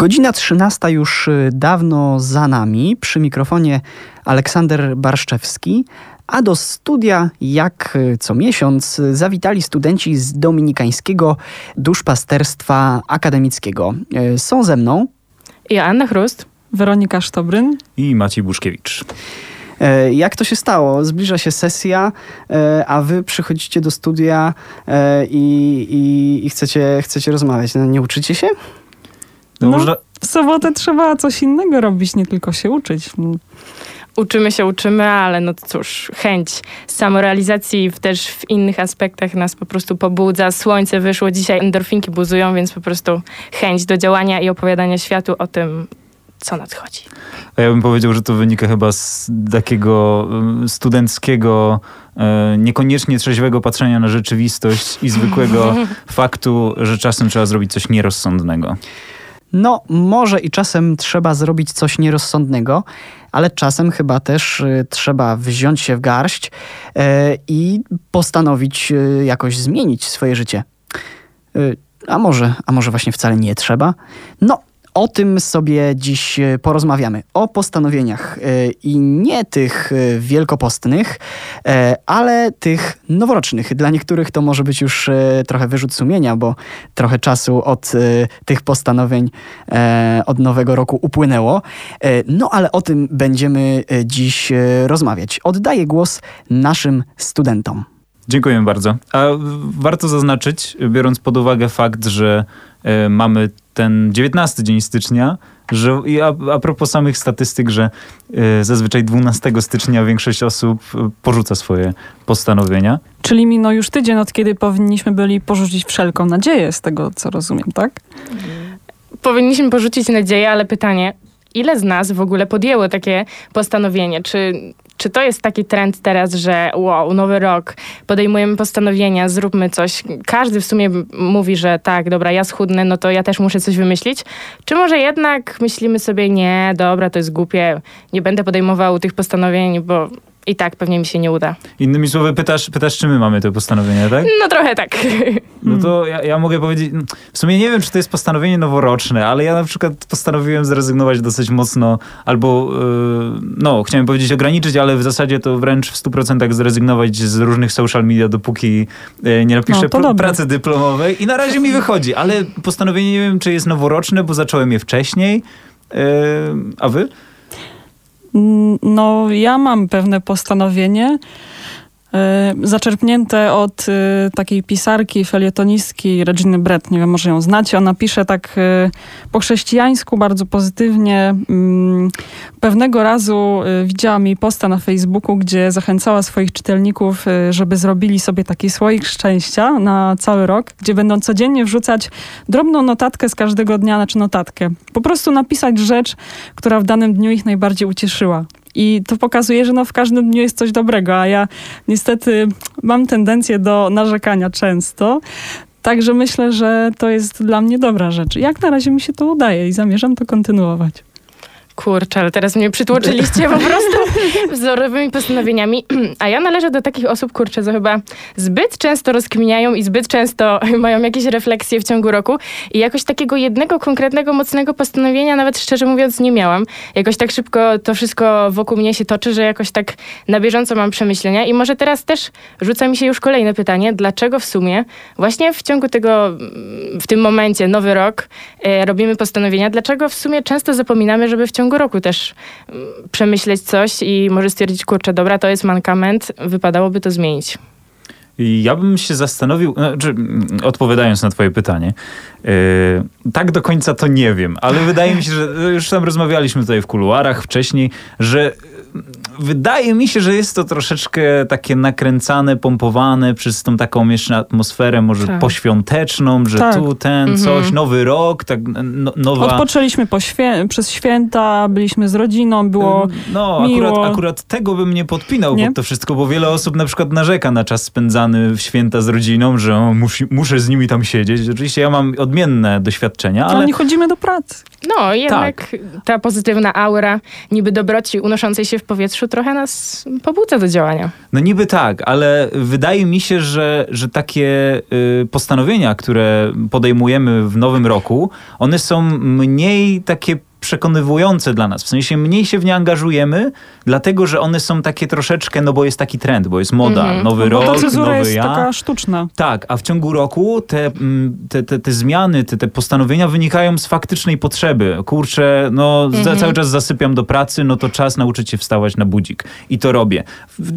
Godzina 13 już y, dawno za nami. Przy mikrofonie Aleksander Barszczewski. A do studia, jak y, co miesiąc, y, zawitali studenci z Dominikańskiego Duszpasterstwa Akademickiego. Są ze mną Joanna Chrust, Weronika Sztobryn i Maciej Buszkiewicz. Jak to się stało? Zbliża się sesja, a wy przychodzicie do studia i, i, i chcecie, chcecie rozmawiać. No, nie uczycie się? No, no można... W sobotę trzeba coś innego robić, nie tylko się uczyć. Uczymy się, uczymy, ale no cóż, chęć samorealizacji też w innych aspektach nas po prostu pobudza. Słońce wyszło, dzisiaj endorfinki buzują, więc po prostu chęć do działania i opowiadania światu o tym, co nadchodzi. A ja bym powiedział, że to wynika chyba z takiego studenckiego, e, niekoniecznie trzeźwego patrzenia na rzeczywistość i zwykłego faktu, że czasem trzeba zrobić coś nierozsądnego. No, może i czasem trzeba zrobić coś nierozsądnego, ale czasem chyba też y, trzeba wziąć się w garść y, i postanowić y, jakoś zmienić swoje życie. Y, a może, a może właśnie wcale nie trzeba? No, o tym sobie dziś e, porozmawiamy. O postanowieniach e, i nie tych e, wielkopostnych, ale tych noworocznych. Dla niektórych to może być już trochę wyrzut sumienia, bo trochę czasu od tych postanowień od nowego roku upłynęło. No ale o tym będziemy dziś rozmawiać. Oddaję głos naszym studentom. Dziękuję bardzo. A warto zaznaczyć, biorąc pod uwagę fakt, że mamy ten 19 dzień stycznia, że a, a propos samych statystyk, że y, zazwyczaj 12 stycznia większość osób e, porzuca swoje postanowienia. Czyli minął już tydzień, od kiedy powinniśmy byli porzucić wszelką nadzieję, z tego co rozumiem, tak? Powinniśmy porzucić nadzieję, ale pytanie, ile z nas w ogóle podjęło takie postanowienie? Czy czy to jest taki trend teraz, że wow, nowy rok, podejmujemy postanowienia, zróbmy coś. Każdy w sumie mówi, że tak, dobra, ja schudnę, no to ja też muszę coś wymyślić. Czy może jednak myślimy sobie, nie, dobra, to jest głupie, nie będę podejmował tych postanowień, bo i tak pewnie mi się nie uda. Innymi słowy, pytasz, pytasz czy my mamy te postanowienia, tak? No trochę tak. No to ja, ja, mogę powiedzieć, w sumie nie wiem, czy to jest postanowienie noworoczne, ale ja na przykład postanowiłem zrezygnować dosyć mocno, albo, yy, no, chciałem powiedzieć ograniczyć, ale w zasadzie to wręcz w 100% zrezygnować z różnych social media, dopóki yy, nie napiszę no, pr pracy dyplomowej i na razie mi wychodzi, ale postanowienie nie wiem, czy jest noworoczne, bo zacząłem je wcześniej. Yy, a wy? No, ja mam pewne postanowienie. E, zaczerpnięte od e, takiej pisarki, felietonistki Reginy Brett, nie wiem, może ją znacie. Ona pisze tak e, po chrześcijańsku, bardzo pozytywnie. Mm, pewnego razu widziałam jej posta na Facebooku, gdzie zachęcała swoich czytelników, żeby zrobili sobie taki słoik szczęścia na cały rok, gdzie będą codziennie wrzucać drobną notatkę z każdego dnia, znaczy notatkę. Po prostu napisać rzecz, która w danym dniu ich najbardziej ucieszyła. I to pokazuje, że no w każdym dniu jest coś dobrego, a ja niestety mam tendencję do narzekania często. Także myślę, że to jest dla mnie dobra rzecz. Jak na razie mi się to udaje i zamierzam to kontynuować. Kurczę, ale teraz mnie przytłoczyliście po prostu wzorowymi postanowieniami. A ja należę do takich osób, kurczę, co chyba zbyt często rozkminiają i zbyt często mają jakieś refleksje w ciągu roku. I jakoś takiego jednego konkretnego, mocnego postanowienia nawet szczerze mówiąc nie miałam. Jakoś tak szybko to wszystko wokół mnie się toczy, że jakoś tak na bieżąco mam przemyślenia. I może teraz też rzuca mi się już kolejne pytanie. Dlaczego w sumie właśnie w ciągu tego, w tym momencie, nowy rok, e, robimy postanowienia? Dlaczego w sumie często zapominamy, żeby w ciągu ciągu roku też mm, przemyśleć coś i może stwierdzić, kurczę, dobra, to jest mankament, wypadałoby to zmienić. Ja bym się zastanowił, znaczy, mm, odpowiadając na Twoje pytanie, yy, tak do końca to nie wiem, ale wydaje mi się, że już tam rozmawialiśmy tutaj w kuluarach wcześniej, że wydaje mi się, że jest to troszeczkę takie nakręcane, pompowane przez tą taką jeszcze atmosferę może tak. poświąteczną, że tak. tu ten mhm. coś, nowy rok, tak no, nowa... Odpoczęliśmy po świę przez święta, byliśmy z rodziną, było No, miło. Akurat, akurat tego bym nie podpinał nie? pod to wszystko, bo wiele osób na przykład narzeka na czas spędzany w święta z rodziną, że o, musi, muszę z nimi tam siedzieć. Oczywiście ja mam odmienne doświadczenia, ale... Ale nie chodzimy do pracy. No, jednak tak. ta pozytywna aura niby dobroci unoszącej się w powietrzu trochę nas pobudza do działania. No niby tak, ale wydaje mi się, że, że takie y, postanowienia, które podejmujemy w nowym roku, one są mniej takie przekonywujące dla nas. W sensie mniej się w nie angażujemy, dlatego że one są takie troszeczkę, no bo jest taki trend, bo jest moda, Mhm. nowy Bo ta rok, cezura nowy jest ja. taka sztuczna. Tak, a w ciągu roku te, mm, te, te, te zmiany, te, te postanowienia wynikają z faktycznej potrzeby. Kurczę, no za, Mhm. cały czas zasypiam do pracy, no to czas nauczyć się wstawać na budzik. I to robię. W,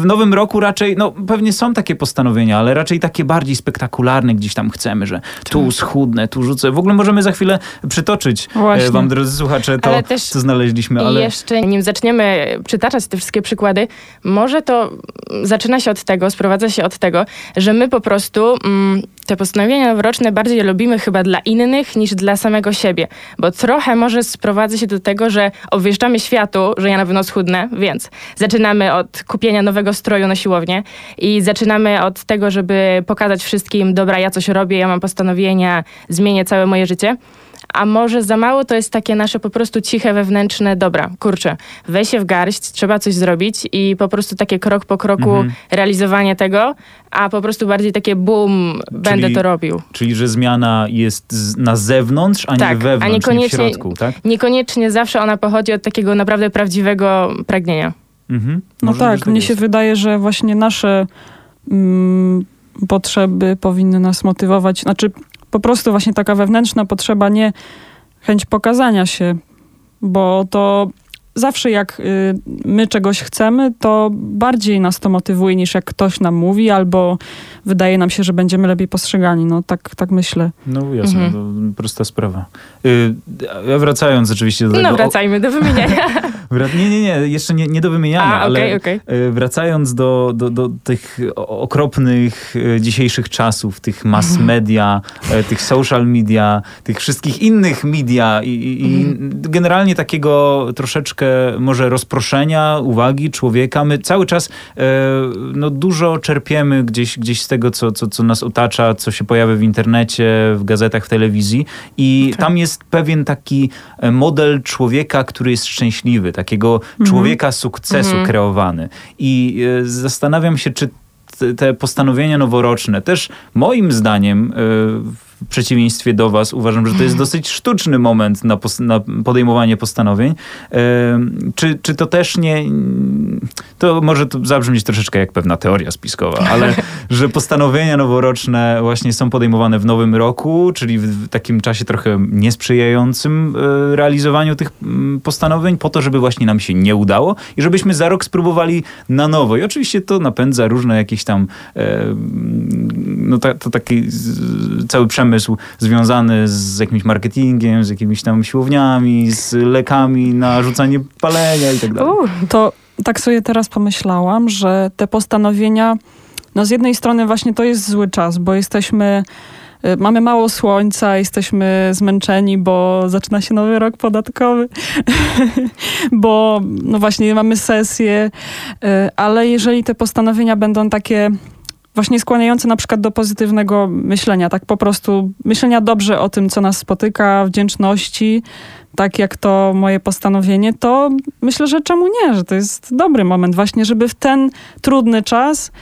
w nowym roku raczej, no pewnie są takie postanowienia, ale raczej takie bardziej spektakularne gdzieś tam chcemy, że tu schudnę, tu rzucę. W ogóle możemy za chwilę przytoczyć Właśnie. e, wam, drodzy słuchacze, to, Ale też- co znaleźliśmy. I Ale... jeszcze nim zaczniemy przytaczać te wszystkie przykłady, może to zaczyna się od tego, sprowadza się od tego, że my po prostu mm, te postanowienia noworoczne bardziej lubimy chyba dla innych niż dla samego siebie. Bo trochę może sprowadza się do tego, że obwieszczamy światu, że ja na pewno schudnę, więc zaczynamy od kupienia nowego stroju na siłownię i zaczynamy od tego, żeby pokazać wszystkim, dobra, ja coś robię, ja mam postanowienia, zmienię całe moje życie. A może za mało to jest takie nasze po prostu ciche wewnętrzne, dobra, kurczę, weź się w garść, trzeba coś zrobić i po prostu takie krok po kroku Mhm. realizowanie tego, a po prostu bardziej takie boom, będę to robił. Czyli, że zmiana jest z, na zewnątrz, a nie Tak, a wewnątrz, nie w niekoniecznie- środku, tak? Niekoniecznie zawsze ona pochodzi od takiego naprawdę prawdziwego pragnienia. Mhm. No Może tak, mnie jest. się wydaje, że właśnie nasze mm, potrzeby powinny nas motywować. Znaczy, po prostu właśnie taka wewnętrzna potrzeba, nie chęć pokazania się, bo to zawsze jak y, my czegoś chcemy, to bardziej nas to motywuje niż jak ktoś nam mówi, albo wydaje nam się, że będziemy lepiej postrzegani. No tak, tak myślę. No jasne, Mhm. to prosta sprawa. Y, ja wracając oczywiście do tego... No wracajmy do wymieniania. Nie, nie, nie, jeszcze nie, nie do wymieniania, A, ale okej, okej. y, wracając do, do, do tych okropnych y, dzisiejszych czasów, tych mass Mhm. media, y, tych social media, tych wszystkich innych media i, i, i Mhm. generalnie takiego troszeczkę może rozproszenia uwagi człowieka. My cały czas y, no, dużo czerpiemy gdzieś, gdzieś z tego, co, co, co nas otacza, co się pojawia w internecie, w gazetach, w telewizji i Tak. tam jest pewien taki e, model człowieka, który jest szczęśliwy, takiego człowieka sukcesu Mhm. kreowany. I e, zastanawiam się, czy te- te postanowienia noworoczne też moim zdaniem e, w przeciwieństwie do was uważam, że to jest dosyć sztuczny moment na, pos- na podejmowanie postanowień. Czy, czy to też nie... To może to zabrzmieć troszeczkę jak pewna teoria spiskowa, ale że postanowienia noworoczne właśnie są podejmowane w nowym roku, czyli w, takim czasie trochę niesprzyjającym e, realizowaniu tych postanowień, po to, żeby właśnie nam się nie udało i żebyśmy za rok spróbowali na nowo. I oczywiście to napędza różne jakieś tam, e, no ta, to taki cały przemysł związany z jakimś marketingiem, z jakimiś tam siłowniami, z lekami na rzucanie palenia i tak dalej. To tak sobie teraz pomyślałam, że te postanowienia, no z jednej strony właśnie to jest zły czas, bo jesteśmy, y, mamy mało słońca, jesteśmy zmęczeni, bo zaczyna się nowy rok podatkowy, bo no właśnie mamy sesję, y, ale jeżeli te postanowienia będą takie właśnie skłaniające na przykład do pozytywnego myślenia, tak po prostu myślenia dobrze o tym, co nas spotyka, wdzięczności, tak jak to moje postanowienie, to myślę, że czemu nie, że to jest dobry moment właśnie, żeby w ten trudny czas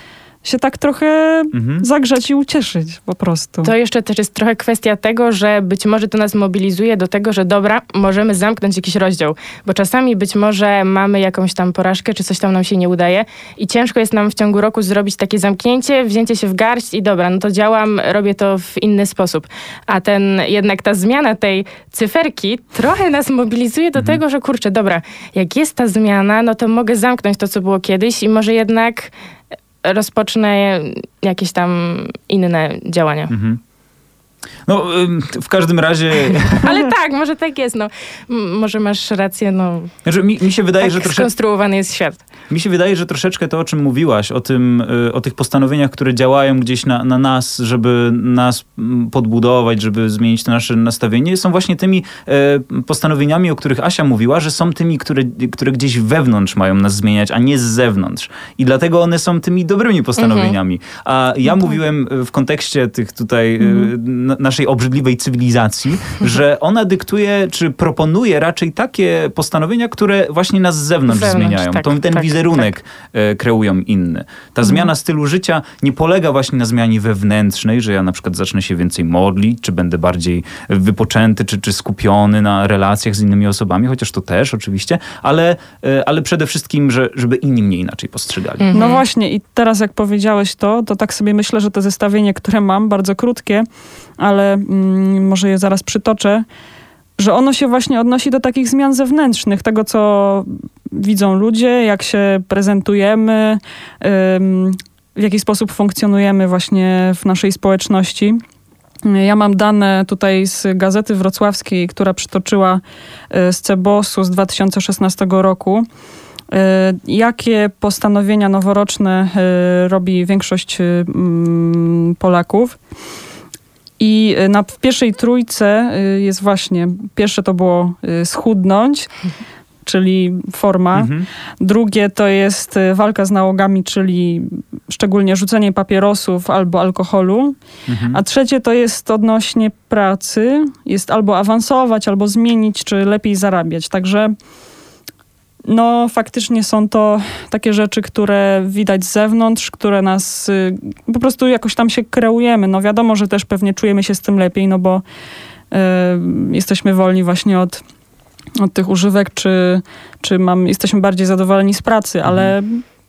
się tak trochę Mhm. zagrzać i ucieszyć po prostu. To jeszcze też jest trochę kwestia tego, że być może to nas mobilizuje do tego, że dobra, możemy zamknąć jakiś rozdział, bo czasami być może mamy jakąś tam porażkę, czy coś tam nam się nie udaje i ciężko jest nam w ciągu roku zrobić takie zamknięcie, wzięcie się w garść i dobra, no to działam, robię to w inny sposób. A ten, jednak ta zmiana tej cyferki trochę nas mobilizuje do tego, że kurczę, dobra, jak jest ta zmiana, no to mogę zamknąć to, co było kiedyś i może jednak rozpocznę jakieś tam inne działania. Mhm. No, w każdym razie, Ale tak, może tak jest. No. M- może masz rację, no. znaczy mi, mi się wydaje, tak że troszeczkę skonstruowany jest świat. Mi się wydaje, że troszeczkę to, o czym mówiłaś, o, tym, y, o tych postanowieniach, które działają gdzieś na, na nas, żeby nas podbudować, żeby zmienić to nasze nastawienie, są właśnie tymi e, postanowieniami, o których Asia mówiła, że są tymi, które, które gdzieś wewnątrz mają nas zmieniać, a nie z zewnątrz. I dlatego one są tymi dobrymi postanowieniami. A ja mówiłem y, w kontekście tych tutaj y, na, naszej obrzydliwej cywilizacji, że ona dyktuje, czy proponuje raczej takie postanowienia, które właśnie nas z zewnątrz, Zewnątrz, zmieniają. tak, to, ten tak, wizerunek e, kreują inny. Ta zmiana stylu życia nie polega właśnie na zmianie wewnętrznej, że ja na przykład zacznę się więcej modlić, czy będę bardziej wypoczęty, czy, czy skupiony na relacjach z innymi osobami, chociaż to też oczywiście, ale, e, ale przede wszystkim, że, żeby inni mnie inaczej postrzegali. Mhm. No właśnie i teraz jak powiedziałeś to, to tak sobie myślę, że to zestawienie, które mam, bardzo krótkie, ale mm, może je zaraz przytoczę, że ono się właśnie odnosi do takich zmian zewnętrznych, tego co widzą ludzie, jak się prezentujemy, ym, w jaki sposób funkcjonujemy właśnie w naszej społeczności. Ja mam dane tutaj z Gazety Wrocławskiej, która przytoczyła y, z Cebosu z 2016 roku. Y, Jakie postanowienia noworoczne y, robi większość mm, Polaków? I y, na, w pierwszej trójce y, jest właśnie, pierwsze to było y, schudnąć, czyli forma. Mhm. Drugie to jest walka z nałogami, czyli szczególnie rzucenie papierosów albo alkoholu. Mhm. A trzecie to jest odnośnie pracy. Jest albo awansować, albo zmienić, czy lepiej zarabiać. Także no faktycznie są to takie rzeczy, które widać z zewnątrz, które nas y, po prostu jakoś tam się kreujemy. No wiadomo, że też pewnie czujemy się z tym lepiej, no bo y, jesteśmy wolni właśnie od, od tych używek, czy, czy mam, jesteśmy bardziej zadowoleni z pracy, ale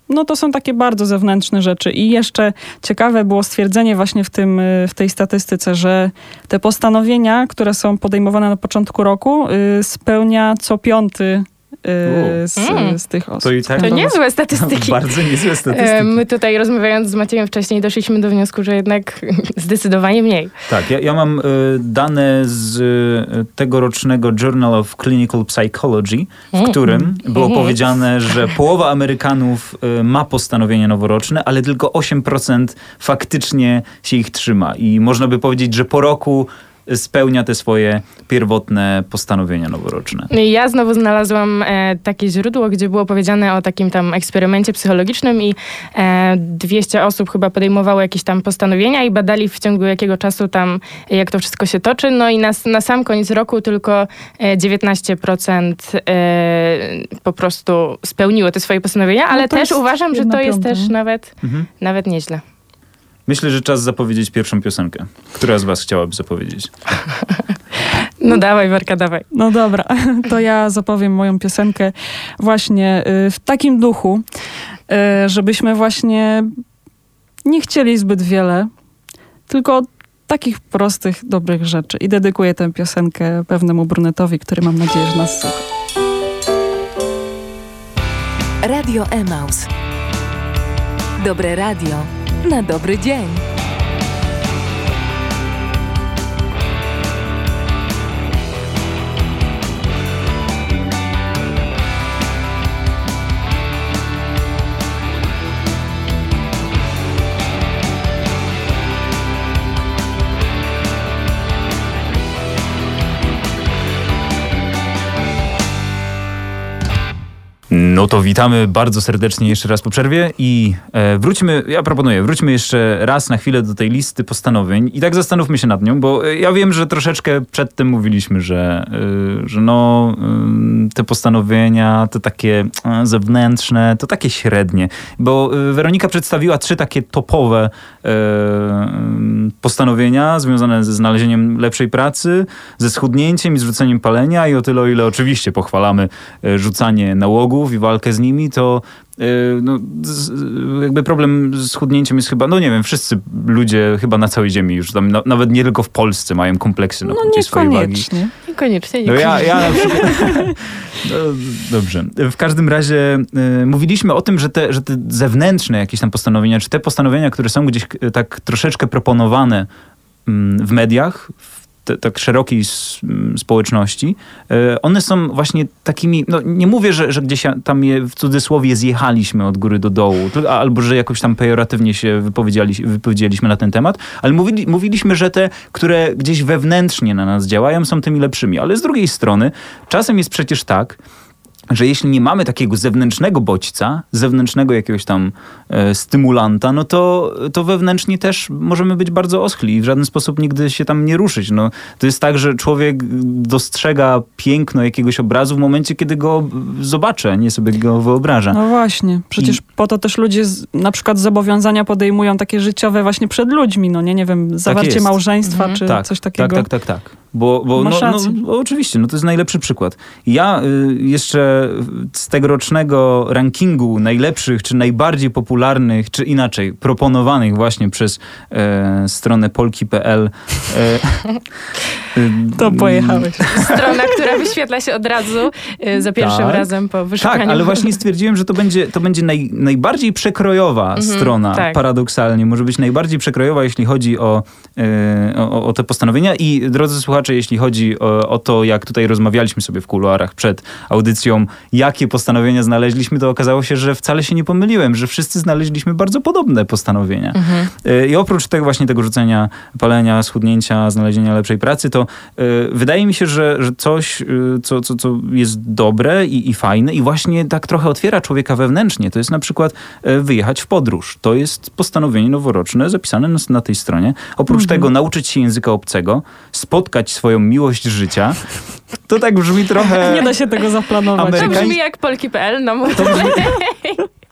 no to są takie bardzo zewnętrzne rzeczy. I jeszcze ciekawe było stwierdzenie właśnie w, tym, y, w tej statystyce, że te postanowienia, które są podejmowane na początku roku, y, spełnia co piąty z, Mm. z tych osób. To i tak To no, niezłe statystyki. Bardzo niezłe statystyki. My tutaj rozmawiając z Maciejem wcześniej doszliśmy do wniosku, że jednak zdecydowanie mniej. Tak, ja, ja mam y, dane z y, tegorocznego Journal of Clinical Psychology, w Mm. którym było Mhm. powiedziane, że połowa Amerykanów y, ma postanowienia noworoczne, ale tylko 8% faktycznie się ich trzyma. I można by powiedzieć, że po roku spełnia te swoje pierwotne postanowienia noworoczne. Ja znowu znalazłam e, takie źródło, gdzie było powiedziane o takim tam eksperymencie psychologicznym i e, 200 osób chyba podejmowało jakieś tam postanowienia i badali w ciągu jakiego czasu tam, jak to wszystko się toczy. No i na, na sam koniec roku tylko e, 19% e, po prostu spełniło te swoje postanowienia, ale No też uważam, że to jest piąta, też no. nawet, Mhm. nawet nieźle. Myślę, że czas zapowiedzieć pierwszą piosenkę. Która z was chciałaby zapowiedzieć? No dawaj, Werka, dawaj. No dobra, to ja zapowiem moją piosenkę właśnie y, w takim duchu, y, żebyśmy właśnie nie chcieli zbyt wiele, tylko takich prostych, dobrych rzeczy. I dedykuję tę piosenkę pewnemu brunetowi, który mam nadzieję, że nas słucha. Radio Emaus. Dobre radio na dobry dzień. To witamy bardzo serdecznie jeszcze raz po przerwie i e, wróćmy, ja proponuję, wróćmy jeszcze raz na chwilę do tej listy postanowień i tak zastanówmy się nad nią, bo e, ja wiem, że troszeczkę przedtem mówiliśmy, że, e, że no te postanowienia, to takie zewnętrzne, to takie średnie, bo Weronika przedstawiła trzy takie topowe postanowienia związane ze znalezieniem lepszej pracy, ze schudnięciem i zrzuceniem palenia i o tyle, o ile oczywiście pochwalamy rzucanie nałogów i walkę z nimi, to e, no, jakby problem z schudnięciem jest chyba, no nie wiem, wszyscy ludzie chyba na całej ziemi już tam, no, nawet nie tylko w Polsce mają kompleksy na No punkcie swojej wagi. niekoniecznie. Niekoniecznie, No ja, ja na przykład... No, dobrze. W każdym razie y, mówiliśmy o tym, że te, że te zewnętrzne jakieś tam postanowienia, czy te postanowienia, które są gdzieś y, tak troszeczkę proponowane mm, w mediach, w tak szerokiej s- m, społeczności, y, one są właśnie takimi, no nie mówię, że, że gdzieś tam je w cudzysłowie zjechaliśmy od góry do dołu, albo że jakoś tam pejoratywnie się wypowiedzieli, wypowiedzieliśmy na ten temat, ale mówili, mówiliśmy, że te, które gdzieś wewnętrznie na nas działają, są tymi lepszymi. Ale z drugiej strony, czasem jest przecież tak, że jeśli nie mamy takiego zewnętrznego bodźca, zewnętrznego jakiegoś tam e, stymulanta, no to, to wewnętrznie też możemy być bardzo oschli i w żaden sposób nigdy się tam nie ruszyć. No, to jest tak, że człowiek dostrzega piękno jakiegoś obrazu w momencie, kiedy go zobaczy, a nie sobie go wyobraża. No właśnie. Przecież I... po to też ludzie z, na przykład zobowiązania podejmują takie życiowe właśnie przed ludźmi, no nie, nie wiem, tak zawarcie tak małżeństwa mhm. czy tak, coś takiego. Tak, tak, tak, tak. Bo, bo no, no, oczywiście, no to jest najlepszy przykład. Ja y, jeszcze z tegorocznego rankingu najlepszych, czy najbardziej popularnych, czy inaczej, proponowanych właśnie przez e, stronę polki.pl. E, to pojechałeś. Strona, która wyświetla się od razu e, za pierwszym tak. razem po wyszukaniu. Tak, ale właśnie stwierdziłem, że to będzie, to będzie naj, najbardziej przekrojowa mhm, strona, tak. paradoksalnie. Może być najbardziej przekrojowa, jeśli chodzi o, e, o, o te postanowienia. I drodzy słuchacze, jeśli chodzi o, o to, jak tutaj rozmawialiśmy sobie w kuluarach przed audycją, jakie postanowienia znaleźliśmy, to okazało się, że wcale się nie pomyliłem, że wszyscy znaleźliśmy bardzo podobne postanowienia. Mhm. E, I oprócz tego właśnie tego rzucenia, palenia, schudnięcia, znalezienia lepszej pracy, to y, wydaje mi się, że, że coś, co, co, co jest dobre i, i fajne i właśnie tak trochę otwiera człowieka wewnętrznie, to jest na przykład wyjechać w podróż. To jest postanowienie noworoczne zapisane na, na tej stronie. Oprócz mhm. tego nauczyć się języka obcego, spotkać swoją miłość życia. To tak brzmi trochę... Nie da się tego zaplanować. Amerykań... To brzmi jak polki.pl, no to brzmi,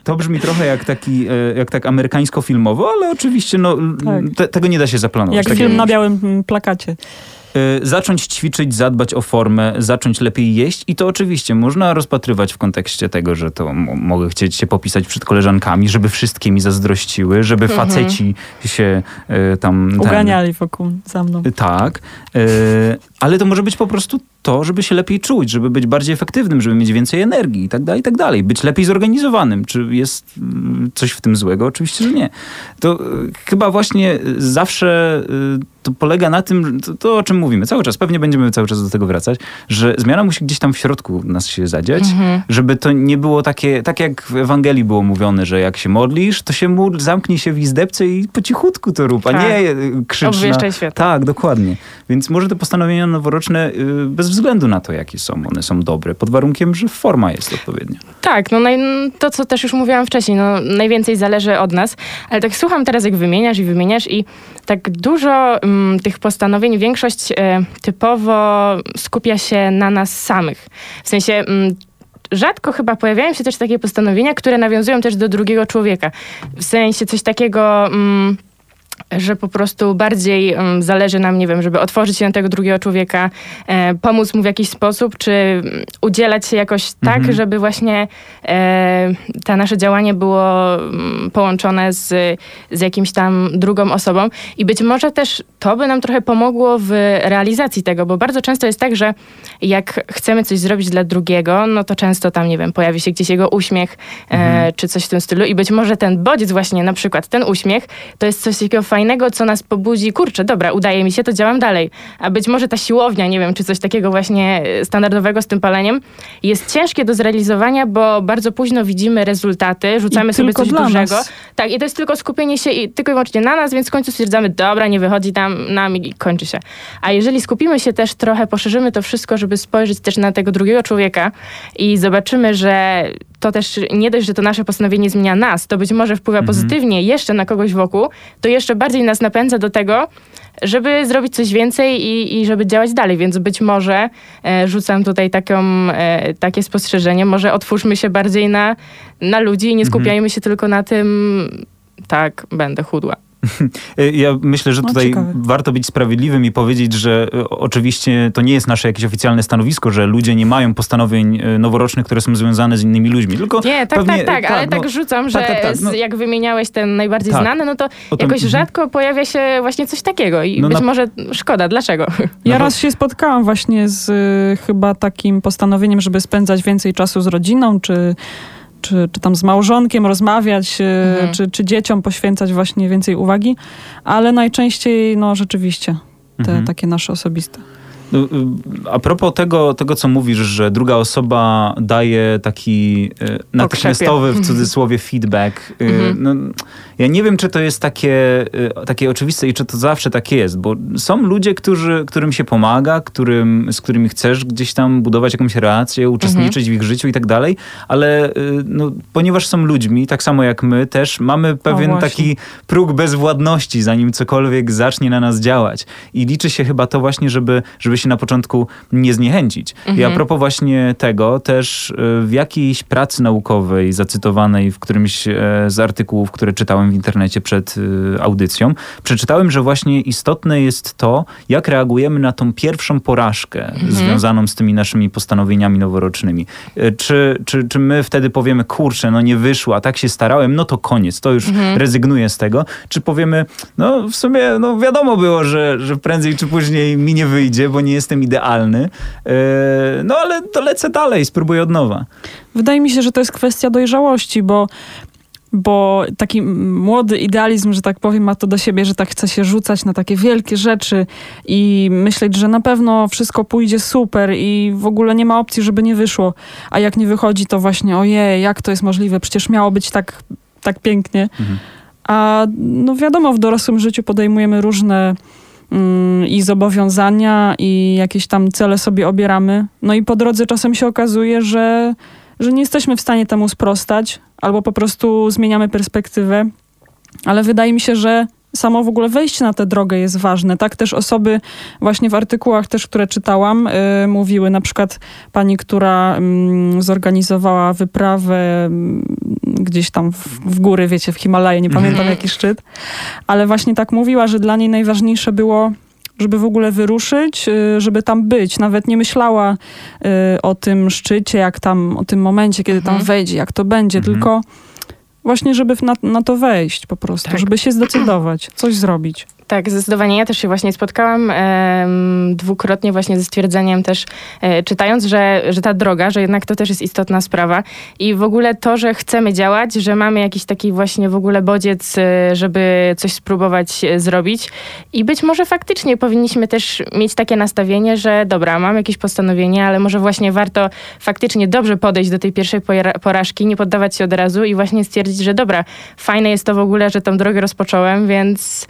to brzmi trochę jak taki, e, jak tak amerykańsko-filmowo, ale oczywiście no, tak. te, tego nie da się zaplanować. Jak film na białym plakacie. Y, zacząć ćwiczyć, zadbać o formę, zacząć lepiej jeść i to oczywiście można rozpatrywać w kontekście tego, że to mogę chcieć się popisać przed koleżankami, żeby wszystkie mi zazdrościły, żeby mhm. faceci się y, tam... Uganiali ten, wokół za mną. Tak, y, ale to może być po prostu to, żeby się lepiej czuć, żeby być bardziej efektywnym, żeby mieć więcej energii i tak dalej, i tak dalej. Być lepiej zorganizowanym. Czy jest mm, coś w tym złego? Oczywiście, że nie. To chyba właśnie zawsze to polega na tym, to, to, o czym mówimy cały czas, pewnie będziemy cały czas do tego wracać, że zmiana musi gdzieś tam w środku nas się zadziać, mhm. żeby to nie było takie, tak jak w Ewangelii było mówione, że jak się modlisz, to się módl, zamknij się w izdebce i po cichutku to rób, tak. a nie krzycz na... świat. Tak, dokładnie. Więc może te postanowienia noworoczne y, bez względu na to, jakie są, one są dobre, pod warunkiem, że forma jest odpowiednia. Tak, no naj, to, co też już mówiłam wcześniej, no najwięcej zależy od nas, ale tak słucham teraz, jak wymieniasz i wymieniasz i tak dużo mm, tych postanowień, większość y, typowo skupia się na nas samych. W sensie... Mm, rzadko chyba pojawiają się też takie postanowienia, które nawiązują też do drugiego człowieka. W sensie coś takiego... Mm, że po prostu bardziej um, zależy nam, nie wiem, żeby otworzyć się na tego drugiego człowieka, e, pomóc mu w jakiś sposób, czy mm, udzielać się jakoś tak, mhm. żeby właśnie e, to nasze działanie było um, połączone z, z jakimś tam drugą osobą. I być może też to by nam trochę pomogło w realizacji tego, bo bardzo często jest tak, że jak chcemy coś zrobić dla drugiego, no to często tam, nie wiem, pojawi się gdzieś jego uśmiech, e, mhm. czy coś w tym stylu i być może ten bodziec właśnie, na przykład ten uśmiech, to jest coś takiego fajnego, co nas pobudzi, kurczę, dobra, udaje mi się, to działam dalej. A być może ta siłownia, nie wiem, czy coś takiego właśnie e, standardowego z tym paleniem, jest ciężkie do zrealizowania, bo bardzo późno widzimy rezultaty, rzucamy I sobie coś dużego. Nas. Tak, i to jest tylko skupienie się i, tylko i wyłącznie na nas, więc w końcu stwierdzamy, dobra, nie wychodzi tam nam i kończy się. A jeżeli skupimy się też trochę, poszerzymy to wszystko, żeby spojrzeć też na tego drugiego człowieka i zobaczymy, że to też nie dość, że to nasze postanowienie zmienia nas, to być może wpływa mhm. pozytywnie jeszcze na kogoś wokół, to jeszcze bardziej nas napędza do tego, żeby zrobić coś więcej i, i żeby działać dalej. Więc być może e, rzucam tutaj taką, e, takie spostrzeżenie, może otwórzmy się bardziej na, na ludzi i nie mhm. skupiajmy mhm. się tylko na tym, tak, będę chudła. Ja myślę, że no, tutaj no, warto być sprawiedliwym i powiedzieć, że e, oczywiście to nie jest nasze jakieś oficjalne stanowisko, że ludzie nie mają postanowień e, noworocznych, które są związane z innymi ludźmi. Tylko nie, tak, pewnie, tak, tak, ale tak, no, rzucam, że tak, tak, tak no, jak wymieniałeś ten najbardziej tak. znany, no to jakoś mhm. rzadko pojawia się właśnie coś takiego i no być na... może szkoda. Dlaczego? Ja raz się spotkałam właśnie z y, chyba takim postanowieniem, żeby spędzać więcej czasu z rodziną, czy czy, czy tam z małżonkiem rozmawiać, e, mhm. czy, czy dzieciom poświęcać właśnie więcej uwagi, ale najczęściej, no rzeczywiście, te mhm. takie nasze osobiste. No, y, a propos tego, tego, co mówisz, że druga osoba daje taki y, natychmiastowy, w cudzysłowie, feedback. Y, mhm. No, ja nie wiem, czy to jest takie, takie oczywiste i czy to zawsze tak jest, bo są ludzie, którzy, którym się pomaga, którym, z którymi chcesz gdzieś tam budować jakąś relację, uczestniczyć mhm. w ich życiu i tak dalej, ale no, ponieważ są ludźmi, tak samo jak my też, mamy pewien taki próg bezwładności, zanim cokolwiek zacznie na nas działać. I liczy się chyba to właśnie, żeby, żeby się na początku nie zniechęcić. Mhm. I a mhm. propos właśnie tego, też e, w jakiejś pracy naukowej zacytowanej w którymś e, z artykułów, które czytałem w internecie przed e, audycją, przeczytałem, że właśnie istotne jest to, jak reagujemy na tą pierwszą porażkę mhm. związaną z tymi naszymi postanowieniami noworocznymi. Czy, czy, czy my wtedy powiemy, kurczę, no nie wyszło, a tak się starałem, no to koniec, to już mhm. rezygnuję z tego. Czy powiemy, no w sumie no wiadomo było, że, że prędzej czy później mi nie wyjdzie, bo nie jestem idealny, e, no ale to lecę dalej, spróbuję od nowa. Wydaje mi się, że to jest kwestia dojrzałości, bo bo taki młody idealizm, że tak powiem, ma to do siebie, że tak chce się rzucać na takie wielkie rzeczy i myśleć, że na pewno wszystko pójdzie super i w ogóle nie ma opcji, żeby nie wyszło. A jak nie wychodzi, to właśnie ojej, jak to jest możliwe? Przecież miało być tak, tak pięknie. Mhm. A no wiadomo, w dorosłym życiu podejmujemy różne mm, i zobowiązania, i jakieś tam cele sobie obieramy. No i po drodze czasem się okazuje, że, że nie jesteśmy w stanie temu sprostać, albo po prostu zmieniamy perspektywę. Ale wydaje mi się, że samo w ogóle wejście na tę drogę jest ważne. Tak też osoby właśnie w artykułach też, które czytałam, yy, mówiły, na przykład pani, która yy, zorganizowała wyprawę yy, gdzieś tam w, w, góry, wiecie, w Himalaje, nie pamiętam mhm. jaki szczyt, ale właśnie tak mówiła, że dla niej najważniejsze było żeby w ogóle wyruszyć, y, żeby tam być. Nawet nie myślała y, o tym szczycie, jak tam, o tym momencie, kiedy tam mhm. wejdzie, jak to będzie, mhm. tylko właśnie, żeby na, na to wejść po prostu, tak. żeby się zdecydować, coś zrobić. Tak, zdecydowanie. Ja też się właśnie spotkałam e, dwukrotnie właśnie ze stwierdzeniem też, e, czytając, że, że ta droga, że jednak to też jest istotna sprawa i w ogóle to, że chcemy działać, że mamy jakiś taki właśnie w ogóle bodziec, e, żeby coś spróbować e, zrobić i być może faktycznie powinniśmy też mieć takie nastawienie, że dobra, mam jakieś postanowienie, ale może właśnie warto faktycznie dobrze podejść do tej pierwszej porażki, nie poddawać się od razu i właśnie stwierdzić, że dobra, fajne jest to w ogóle, że tą drogę rozpocząłem, więc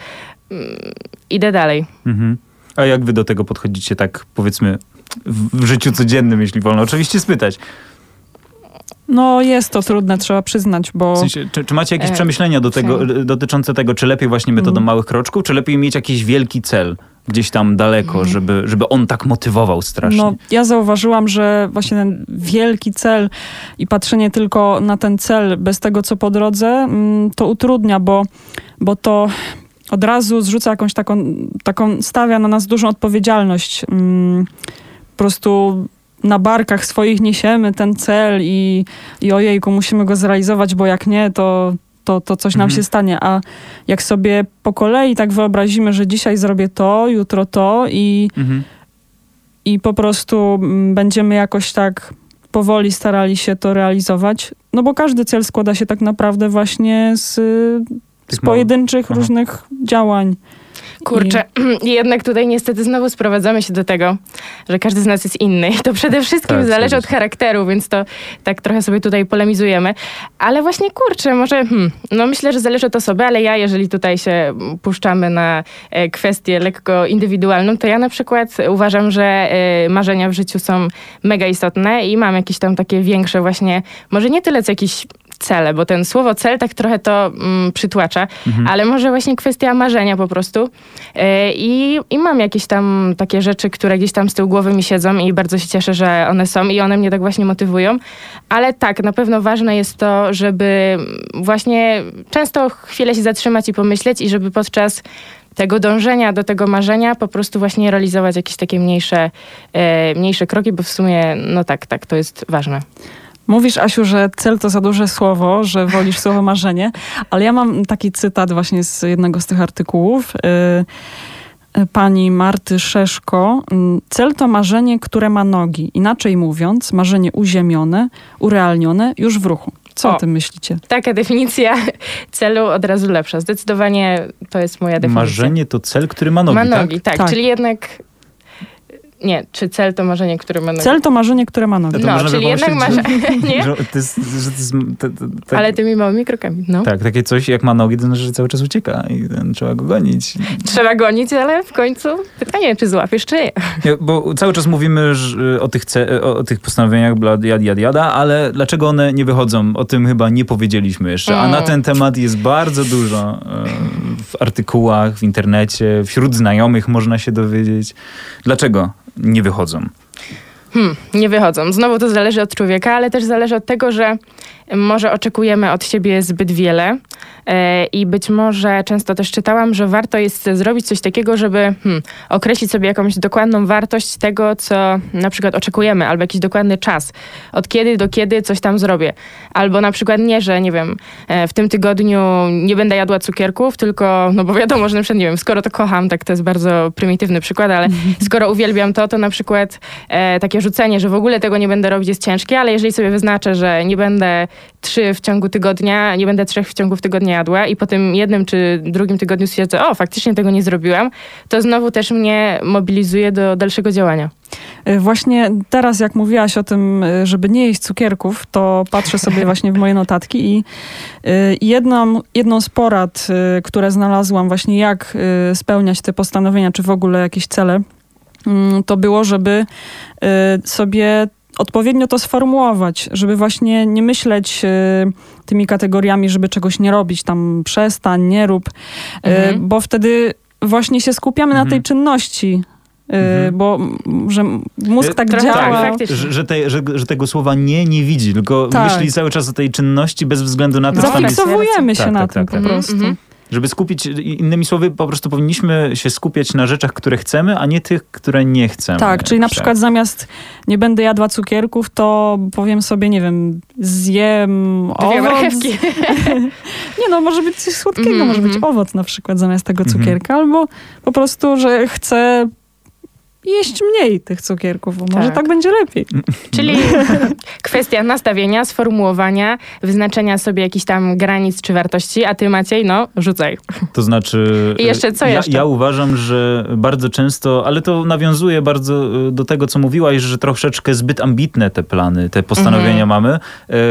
idę dalej. Mhm. A jak wy do tego podchodzicie tak powiedzmy w, w życiu codziennym, jeśli wolno oczywiście spytać? No jest to trudne, trzeba przyznać, bo... W sensie, czy, czy, macie jakieś e, przemyślenia do tego, dotyczące tego, czy lepiej właśnie metodą mm. małych kroczków, czy lepiej mieć jakiś wielki cel gdzieś tam daleko, mm. żeby, żeby on tak motywował strasznie? No, ja zauważyłam, że właśnie ten wielki cel i patrzenie tylko na ten cel bez tego, co po drodze, mm, to utrudnia, bo, bo to od razu zrzuca jakąś taką, taką stawia na nas dużą odpowiedzialność. Mm, po prostu na barkach swoich niesiemy ten cel i, i ojejku, musimy go zrealizować, bo jak nie, to, to, to coś nam mhm. się stanie. A jak sobie po kolei tak wyobrazimy, że dzisiaj zrobię to, jutro to i, mhm. i po prostu mm, będziemy jakoś tak powoli starali się to realizować, no bo każdy cel składa się tak naprawdę właśnie z z pojedynczych różnych działań. Kurczę, I... jednak tutaj niestety znowu sprowadzamy się do tego, że każdy z nas jest inny. I to przede wszystkim tak, zależy od charakteru, więc to tak trochę sobie tutaj polemizujemy. Ale właśnie kurczę, może, hmm, no myślę, że zależy od osoby, ale ja, jeżeli tutaj się puszczamy na e, kwestię lekko indywidualną, to ja na przykład uważam, że e, marzenia w życiu są mega istotne i mam jakieś tam takie większe właśnie, może nie tyle co jakiś cele, bo ten słowo cel tak trochę to mm, przytłacza, mhm. ale może właśnie kwestia marzenia po prostu. Yy, i, I mam jakieś tam takie rzeczy, które gdzieś tam z tyłu głowy mi siedzą i bardzo się cieszę, że one są i one mnie tak właśnie motywują. Ale tak, na pewno ważne jest to, żeby właśnie często chwilę się zatrzymać i pomyśleć i żeby podczas tego dążenia do tego marzenia po prostu właśnie realizować jakieś takie mniejsze, e, mniejsze kroki, bo w sumie, no tak, tak, to jest ważne. Mówisz, Asiu, że cel to za duże słowo, że wolisz słowo marzenie, ale ja mam taki cytat właśnie z jednego z tych artykułów. Y, y, pani Marty Szeszko. Cel to marzenie, które ma nogi. Inaczej mówiąc, marzenie uziemione, urealnione, już w ruchu. Co o, o tym myślicie? Taka definicja celu od razu lepsza. Zdecydowanie to jest moja definicja. Marzenie to cel, który ma nogi, Ma nogi, tak. tak. tak. Czyli jednak Nie, czy cel to marzenie, które ma nogi? Cel to marzenie, które ma nogi. No, by czyli jednak masz... nie? Że to jest, że to jest, to, to, tak, Ale tymi małymi krokami, no. Tak, takie coś jak ma nogi, to znaczy, że cały czas ucieka i ten, trzeba go gonić. Trzeba gonić, ale w końcu pytanie, czy złapiesz, czy nie. Nie, bo cały czas mówimy że, o, tych ce, o, tych postanowieniach jad, jad, jada, ale dlaczego one nie wychodzą? O tym chyba nie powiedzieliśmy jeszcze. A na Mm. ten temat jest bardzo dużo e, w artykułach, w internecie, wśród znajomych można się dowiedzieć. Dlaczego nie wychodzą? Hmm, nie wychodzą. Znowu to zależy od człowieka, ale też zależy od tego, że może oczekujemy od siebie zbyt wiele i być może często też czytałam, że warto jest zrobić coś takiego, żeby hmm, określić sobie jakąś dokładną wartość tego, co na przykład oczekujemy, albo jakiś dokładny czas, od kiedy do kiedy coś tam zrobię. Albo na przykład nie, że nie wiem, e, w tym tygodniu nie będę jadła cukierków, tylko, no bo wiadomo, że na przykład, nie wiem, skoro to kocham, tak to jest bardzo prymitywny przykład, ale skoro uwielbiam to, to na przykład e, takie rzucenie, że w ogóle tego nie będę robić jest ciężkie, ale jeżeli sobie wyznaczę, że nie będę trzy w ciągu tygodnia, nie będę trzech w ciągu tygodnia jadła i po tym jednym czy drugim tygodniu stwierdzę, o, faktycznie tego nie zrobiłam, to znowu też mnie mobilizuje do dalszego działania. Y, Właśnie teraz, jak mówiłaś o tym, y, żeby nie jeść cukierków, to patrzę sobie właśnie w moje notatki i y, jedną, jedną z porad, które znalazłam właśnie jak spełniać te postanowienia, czy w ogóle jakieś cele, mm, to było, żeby sobie odpowiednio to sformułować, żeby właśnie nie myśleć y, tymi kategoriami, żeby czegoś nie robić, tam przestań, nie rób, y, Mhm. bo wtedy właśnie się skupiamy na Mhm. tej czynności. y, Mhm. Bo że mózg tak trochę działa. tak. Że, że, te, że, że tego słowa nie nie widzi, tylko Tak. myśli cały czas o tej czynności bez względu na to, No, co tam jest. Zafiksowujemy się Tak, na tak, tym tak, po tak. prostu. Mhm. Żeby skupić, innymi słowy, po prostu powinniśmy się skupiać na rzeczach, które chcemy, a nie tych, które nie chcemy. Tak, czyli na Tak. przykład zamiast nie będę jadła cukierków, to powiem sobie, nie wiem, zjem Dwie owoc. marchewki. Nie no, może być coś słodkiego, Mhm, może być mhm. owoc na przykład zamiast tego Mhm. cukierka, albo po prostu, że chcę jeść mniej tych cukierków, bo może Tak. tak będzie lepiej. Czyli kwestia nastawienia, sformułowania, wyznaczenia sobie jakichś tam granic czy wartości, a ty Maciej, no, rzucaj. To znaczy. I jeszcze co ja, jeszcze? Ja uważam, że bardzo często, ale to nawiązuje bardzo y, do tego, co mówiłaś, że troszeczkę zbyt ambitne te plany, te postanowienia Mhm. mamy,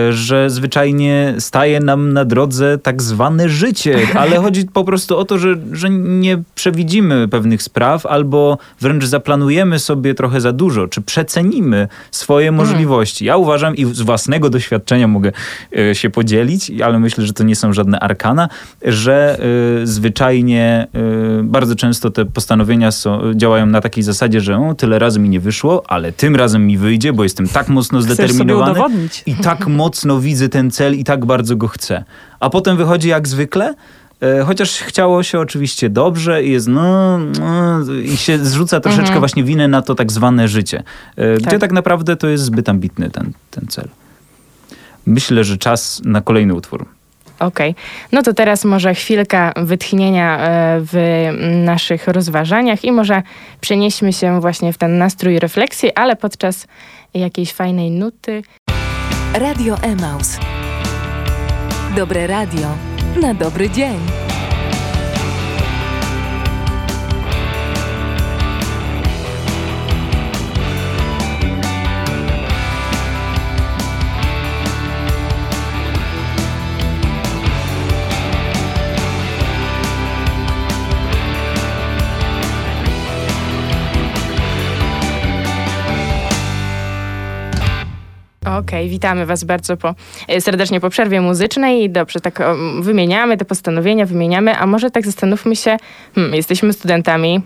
y, że zwyczajnie staje nam na drodze tak zwane życie, ale chodzi po prostu o to, że, że nie przewidzimy pewnych spraw albo wręcz zaplanujemy sobie trochę za dużo, czy przecenimy swoje Mhm. możliwości. Ja uważam i z własnego doświadczenia mogę y, się podzielić, ale myślę, że to nie są żadne arkana, że y, zwyczajnie y, bardzo często te postanowienia są, działają na takiej zasadzie, że o, tyle razy mi nie wyszło, ale tym razem mi wyjdzie, bo jestem tak mocno zdeterminowany i tak mocno widzę ten cel i tak bardzo go chcę. A potem wychodzi jak zwykle, chociaż chciało się oczywiście dobrze i jest no, no i się zrzuca troszeczkę Mhm. właśnie winę na to tak zwane życie, e, gdzie Tak. tak naprawdę to jest zbyt ambitny ten, ten cel. Myślę, że czas na kolejny utwór. Okej. No to teraz może chwilka wytchnienia e, w naszych rozważaniach i może przenieśmy się właśnie w ten nastrój refleksji, ale podczas jakiejś fajnej nuty. Radio Emaus. Dobre radio na dobry dzień. Okej, witamy Was bardzo po, e, serdecznie po przerwie muzycznej. Dobrze, tak o, wymieniamy te postanowienia, wymieniamy, a może tak zastanówmy się, hmm, jesteśmy studentami,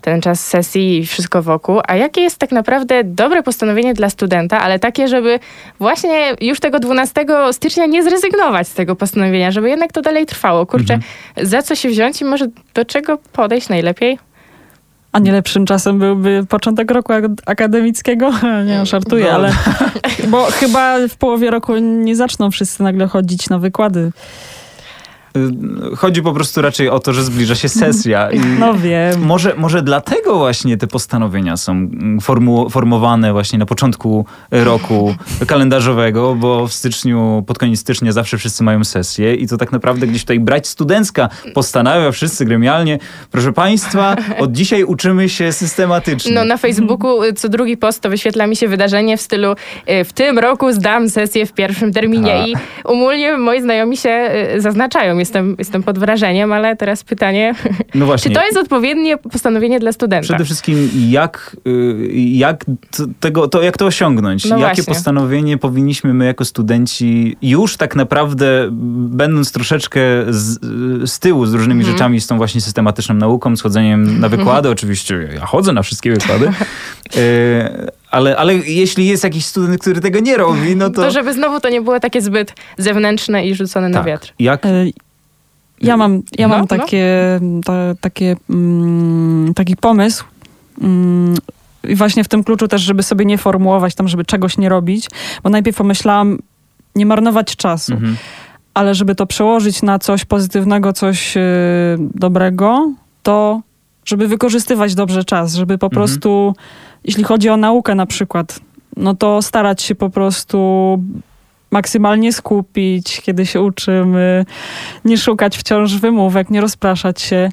ten czas sesji i wszystko wokół, a jakie jest tak naprawdę dobre postanowienie dla studenta, ale takie, żeby właśnie już tego 12 stycznia nie zrezygnować z tego postanowienia, żeby jednak to dalej trwało. Kurczę, za co się wziąć i może do czego podejść najlepiej? A nie lepszym czasem byłby początek roku ak- akademickiego? Nie, no, żartuję, No. ale bo chyba w połowie roku nie zaczną wszyscy nagle chodzić na wykłady. Y, Chodzi po prostu raczej o to, że zbliża się sesja. I No wiem. może, może dlatego właśnie te postanowienia są formu, formowane właśnie na początku roku kalendarzowego, bo w styczniu, pod koniec stycznia zawsze wszyscy mają sesję i to tak naprawdę gdzieś tutaj brać studencka postanawia wszyscy gremialnie. Proszę Państwa, od dzisiaj uczymy się systematycznie. No na Facebooku y, co drugi post to wyświetla mi się wydarzenie w stylu y, w tym roku zdam sesję w pierwszym terminie Ha. i umólnie moi znajomi się zaznaczają. Jestem, jestem pod wrażeniem, ale teraz pytanie, No właśnie. czy to jest odpowiednie postanowienie dla studenta? Przede wszystkim jak, y, jak tego, to, jak to osiągnąć? No Jakie właśnie. postanowienie powinniśmy my jako studenci już tak naprawdę będąc troszeczkę z, z tyłu z różnymi Mhm. rzeczami, z tą właśnie systematyczną nauką, z chodzeniem na wykłady, oczywiście ja chodzę na wszystkie wykłady, y, ale, ale jeśli jest jakiś student, który tego nie robi, no to... To żeby znowu to nie było takie zbyt zewnętrzne i rzucone na tak. wiatr. Jak, E, Ja mam, ja No, mam no. takie, ta, takie, mm, taki pomysł. Mm, I właśnie w tym kluczu też, żeby sobie nie formułować tam, żeby czegoś nie robić, bo najpierw pomyślałam, nie marnować czasu, mhm. ale żeby to przełożyć na coś pozytywnego, coś e, dobrego, to żeby wykorzystywać dobrze czas, żeby po Mhm. prostu, jeśli chodzi o naukę na przykład, no to starać się po prostu maksymalnie skupić, kiedy się uczymy, nie szukać wciąż wymówek, nie rozpraszać się.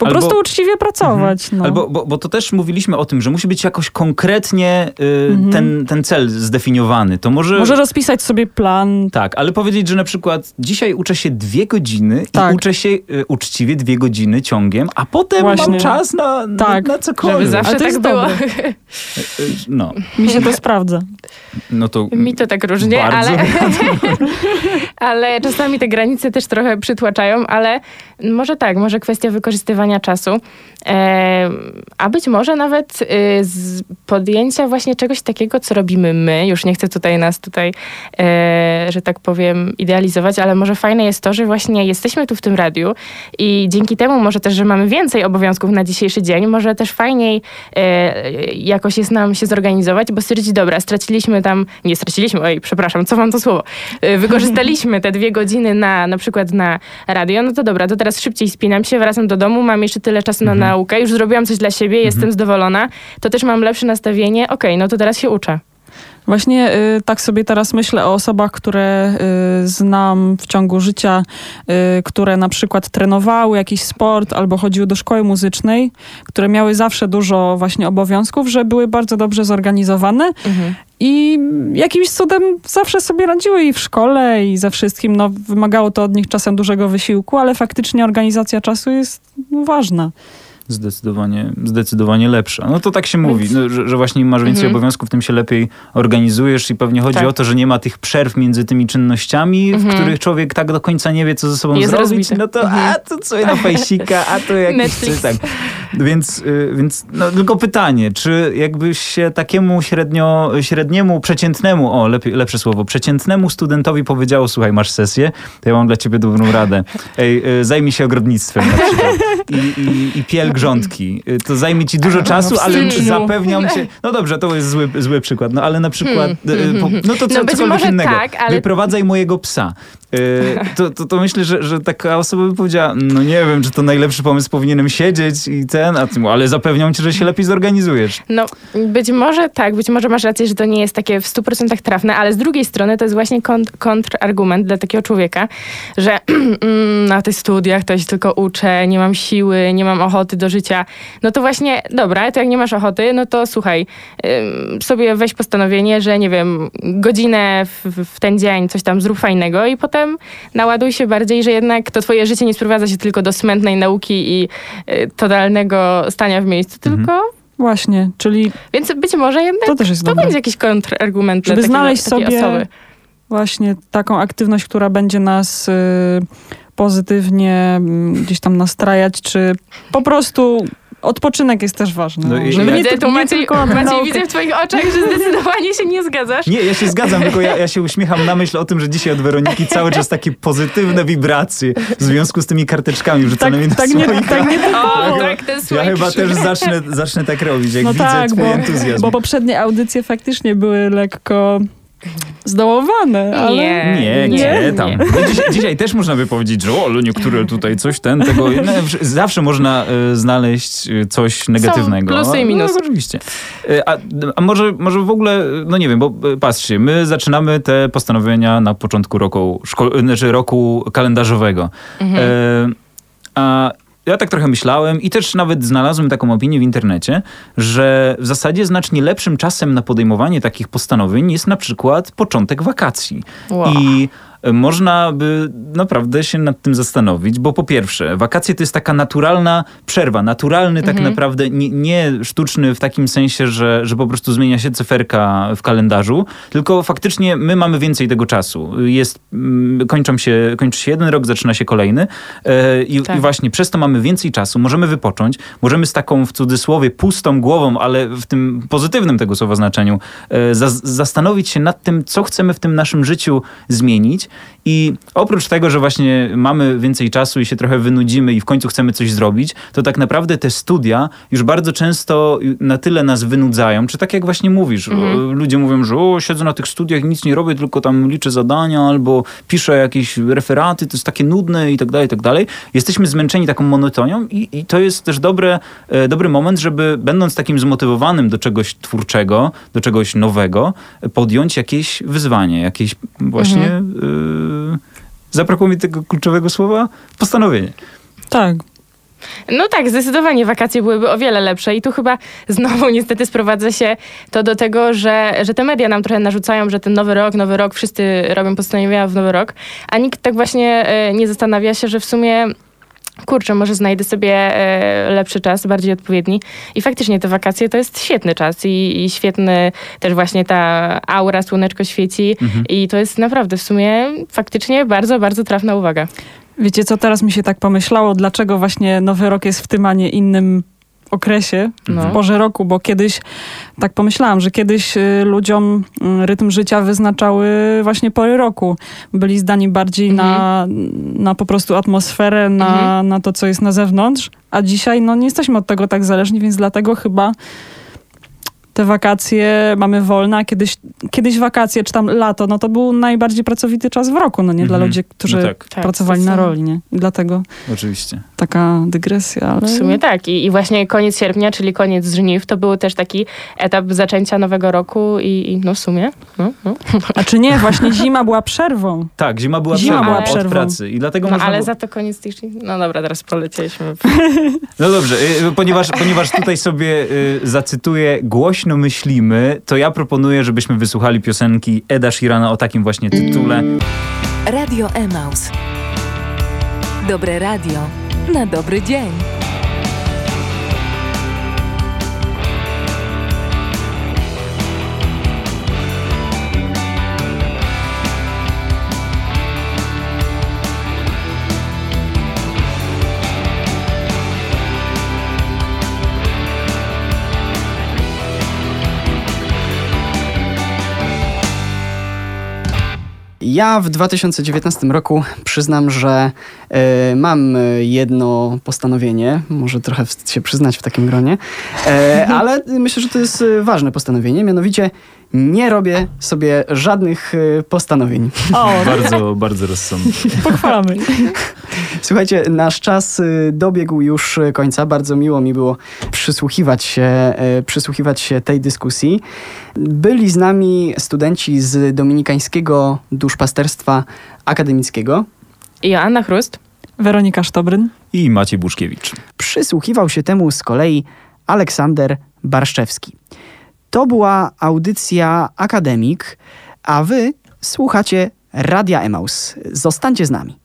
Po Albo- prostu uczciwie pracować. No. Albo, bo, bo to też mówiliśmy o tym, że musi być jakoś konkretnie y, Mhm. ten, ten cel zdefiniowany. To może... Może rozpisać sobie plan. Tak, ale powiedzieć, że na przykład dzisiaj uczę się dwie godziny Tak. i uczę się y, uczciwie dwie godziny ciągiem, a potem mam Właśnie. czas na, na, Tak. na cokolwiek. Żeby zawsze tak jest było. Y, y, No, Mi się to sprawdza. no to... Mi to tak różnie, Bardzo. ale, ale czasami te granice też trochę przytłaczają, ale może tak, może kwestia wykorzystywania czasu, e, a być może nawet e, z podjęcia właśnie czegoś takiego, co robimy my. Już nie chcę tutaj nas tutaj, e, że tak powiem, idealizować, ale może fajne jest to, że właśnie jesteśmy tu w tym radiu i dzięki temu może też, że mamy więcej obowiązków na dzisiejszy dzień, może też fajniej e, jakoś jest nam się zorganizować, bo stwierdzić, dobra, straciliśmy tam, nie straciliśmy, oj, przepraszam, co wam to słowo, wykorzystaliśmy te dwie godziny na, na przykład na radio, no to dobra, to teraz szybciej spinam się, wracam do domu, mam jeszcze tyle czasu na naukę, już zrobiłam coś dla siebie, jestem zadowolona, to też mam lepsze nastawienie, okej, no to teraz się uczę. Właśnie y, tak sobie teraz myślę o osobach, które y, znam w ciągu życia, y, które na przykład trenowały jakiś sport albo chodziły do szkoły muzycznej, które miały zawsze dużo właśnie obowiązków, że były bardzo dobrze zorganizowane i jakimś cudem zawsze sobie radziły i w szkole i ze wszystkim. No, wymagało to od nich czasem dużego wysiłku, ale faktycznie organizacja czasu jest ważna. Zdecydowanie, zdecydowanie lepsza. No to tak się mówi, no, że, że właśnie im masz więcej Mhm. obowiązków, tym się lepiej organizujesz i pewnie chodzi Tak. o to, że nie ma tych przerw między tymi czynnościami, w Mhm. których człowiek tak do końca nie wie, co ze sobą Jest zrobić. rozbity. No to Mhm. a to co na fejsika, a to jakiś Netflix. tak. Więc, y, więc no, tylko pytanie, czy jakbyś się takiemu średnio, średniemu, przeciętnemu, o lepiej, lepsze słowo, przeciętnemu studentowi powiedziało, słuchaj, masz sesję, to ja mam dla ciebie dobrą radę. Ej, y, zajmij się ogrodnictwem na przykład i, i, i piel grządki. Y, To zajmie ci dużo czasu, w ale zapewniam cię, no dobrze, to jest zły, zły przykład, no ale na przykład, po, no to co, No cokolwiek innego. tak, ale- Wyprowadzaj mojego psa. Y, to, to, to myślę, że, że taka osoba by powiedziała, no nie wiem, czy to najlepszy pomysł, powinienem siedzieć i ten, a ty, mu, ale zapewniam cię, że się lepiej zorganizujesz. No, być może tak, być może masz rację, że to nie jest takie w 100% trafne, ale z drugiej strony to jest właśnie kont- kontrargument dla takiego człowieka, że mm, na tych studiach to się tylko uczę, nie mam siły, nie mam ochoty do życia. No to właśnie, dobra, to jak nie masz ochoty, no to słuchaj, sobie weź postanowienie, że nie wiem, godzinę w, w ten dzień coś tam zrób fajnego i potem naładuj się bardziej, że jednak to twoje życie nie sprowadza się tylko do smętnej nauki i y, totalnego stania w miejscu, Mhm. tylko Właśnie, czyli więc być może jednak to też jest to dobre. będzie jakiś kontrargument Żeby dla takiego, znaleźć takiej sobie osoby. właśnie taką aktywność, która będzie nas y, pozytywnie mm, gdzieś tam nastrajać, czy po prostu odpoczynek jest też ważny. No i- Żeby Ja- nie, ty- nie Maciej, tylko Maciej naukę. widzę w twoich oczach, że zdecydowanie się nie zgadzasz. Nie, ja się zgadzam, tylko ja, ja się uśmiecham na myśl o tym, że dzisiaj od Weroniki cały czas takie pozytywne wibracje w związku z tymi karteczkami Tak, wrzuconymi na tak, nie, słoika. tak nie O, tak, ten Ja chyba też zacznę, zacznę tak robić, jak No widzę tak, twój bo, entuzjazm. bo poprzednie audycje faktycznie były lekko Zdołowane, ale... Nie, Nie, nie, nie, tam. nie. No Dziś, dzisiaj też można by powiedzieć, że o, ale niektóre tutaj coś ten, tego. No, zawsze można e, znaleźć e, coś negatywnego. plusy i minusy. No, oczywiście. E, A, a może, może w ogóle, no nie wiem, bo patrzcie, my zaczynamy te postanowienia na początku roku, szko- znaczy roku kalendarzowego. Mhm. E, a ja tak trochę myślałem i też nawet znalazłem taką opinię w internecie, że w zasadzie znacznie lepszym czasem na podejmowanie takich postanowień jest na przykład początek wakacji. Wow. I można by naprawdę się nad tym zastanowić, bo po pierwsze, wakacje to jest taka naturalna przerwa, naturalny tak naprawdę, nie, nie sztuczny w takim sensie, że, że po prostu zmienia się cyferka w kalendarzu, tylko faktycznie my mamy więcej tego czasu. Jest, mm, kończą się, kończy się jeden rok, zaczyna się kolejny e, i, Tak. i właśnie przez to mamy więcej czasu, możemy wypocząć, możemy z taką w cudzysłowie pustą głową, ale w tym pozytywnym tego słowa znaczeniu, e, zas- zastanowić się nad tym, co chcemy w tym naszym życiu zmienić i oprócz tego, że właśnie mamy więcej czasu i się trochę wynudzimy i w końcu chcemy coś zrobić, to tak naprawdę te studia już bardzo często na tyle nas wynudzają, czy tak jak właśnie mówisz, o, ludzie mówią, że o, siedzę na tych studiach i nic nie robię, tylko tam liczę zadania albo piszę jakieś referaty, to jest takie nudne i tak dalej, i tak dalej. Jesteśmy zmęczeni taką monotonią i, i to jest też dobre, e, dobry moment, żeby będąc takim zmotywowanym do czegoś twórczego, do czegoś nowego, e, podjąć jakieś wyzwanie, jakieś właśnie... y, zabrakło mi tego kluczowego słowa, postanowienie. Tak. No tak, zdecydowanie wakacje byłyby o wiele lepsze i tu chyba znowu niestety sprowadza się to do tego, że, że te media nam trochę narzucają, że ten nowy rok, nowy rok, wszyscy robią postanowienia w nowy rok, a nikt tak właśnie e, nie zastanawia się, że w sumie kurczę, może znajdę sobie e, lepszy czas, bardziej odpowiedni. I faktycznie te wakacje to jest świetny czas i, i świetny też właśnie ta aura, słoneczko świeci i to jest naprawdę w sumie faktycznie bardzo, bardzo trafna uwaga. Wiecie co, teraz mi się tak pomyślało, dlaczego właśnie Nowy Rok jest w tym, a nie innym okresie, No. w porze roku, bo kiedyś, tak pomyślałam, że kiedyś y, ludziom y, rytm życia wyznaczały właśnie pory roku. Byli zdani bardziej na, na po prostu atmosferę, na, Mhm. na to, co jest na zewnątrz, a dzisiaj no nie jesteśmy od tego tak zależni, więc dlatego chyba te wakacje mamy wolne, a kiedyś, kiedyś wakacje, czy tam lato, no to był najbardziej pracowity czas w roku, no nie dla Mhm. ludzi, którzy No tak. Tak, pracowali na zdecydowanie. roli, nie? I dlatego Oczywiście. taka dygresja, ale... W sumie tak. I, I właśnie koniec sierpnia, czyli koniec żniw, to był też taki etap zaczęcia nowego roku i, i no w sumie. No, no. A czy nie, właśnie zima była przerwą. Tak, zima była Zima przerwą była od przerwą. pracy i dlatego no można... ale było- za to koniec tych. No dobra, teraz polecieliśmy. No dobrze, y, ponieważ, ponieważ tutaj sobie y, zacytuję Głośno myślimy, to ja proponuję, żebyśmy wysłuchali piosenki Eda Sheerana o takim właśnie tytule. Radio Emaus. Dobre radio na dobry dzień. Ja w 2019 roku przyznam, że e, mam e, jedno postanowienie, może trochę wstyd się przyznać w takim gronie, e, ale myślę, że to jest ważne postanowienie, mianowicie nie robię sobie żadnych e, postanowień. O, Bardzo, bardzo rozsądnie. pochwalamy. Słuchajcie, nasz czas y, dobiegł już y, końca. Bardzo miło mi było przysłuchiwać się, y, przysłuchiwać się tej dyskusji. Byli z nami studenci z Dominikańskiego Duszpasterstwa Akademickiego. I Joanna Chrust. Weronika Sztobryn. I Maciej Buszkiewicz. Przysłuchiwał się temu z kolei Aleksander Barszczewski. To była audycja Akademik, a wy słuchacie Radia Emaus. Zostańcie z nami.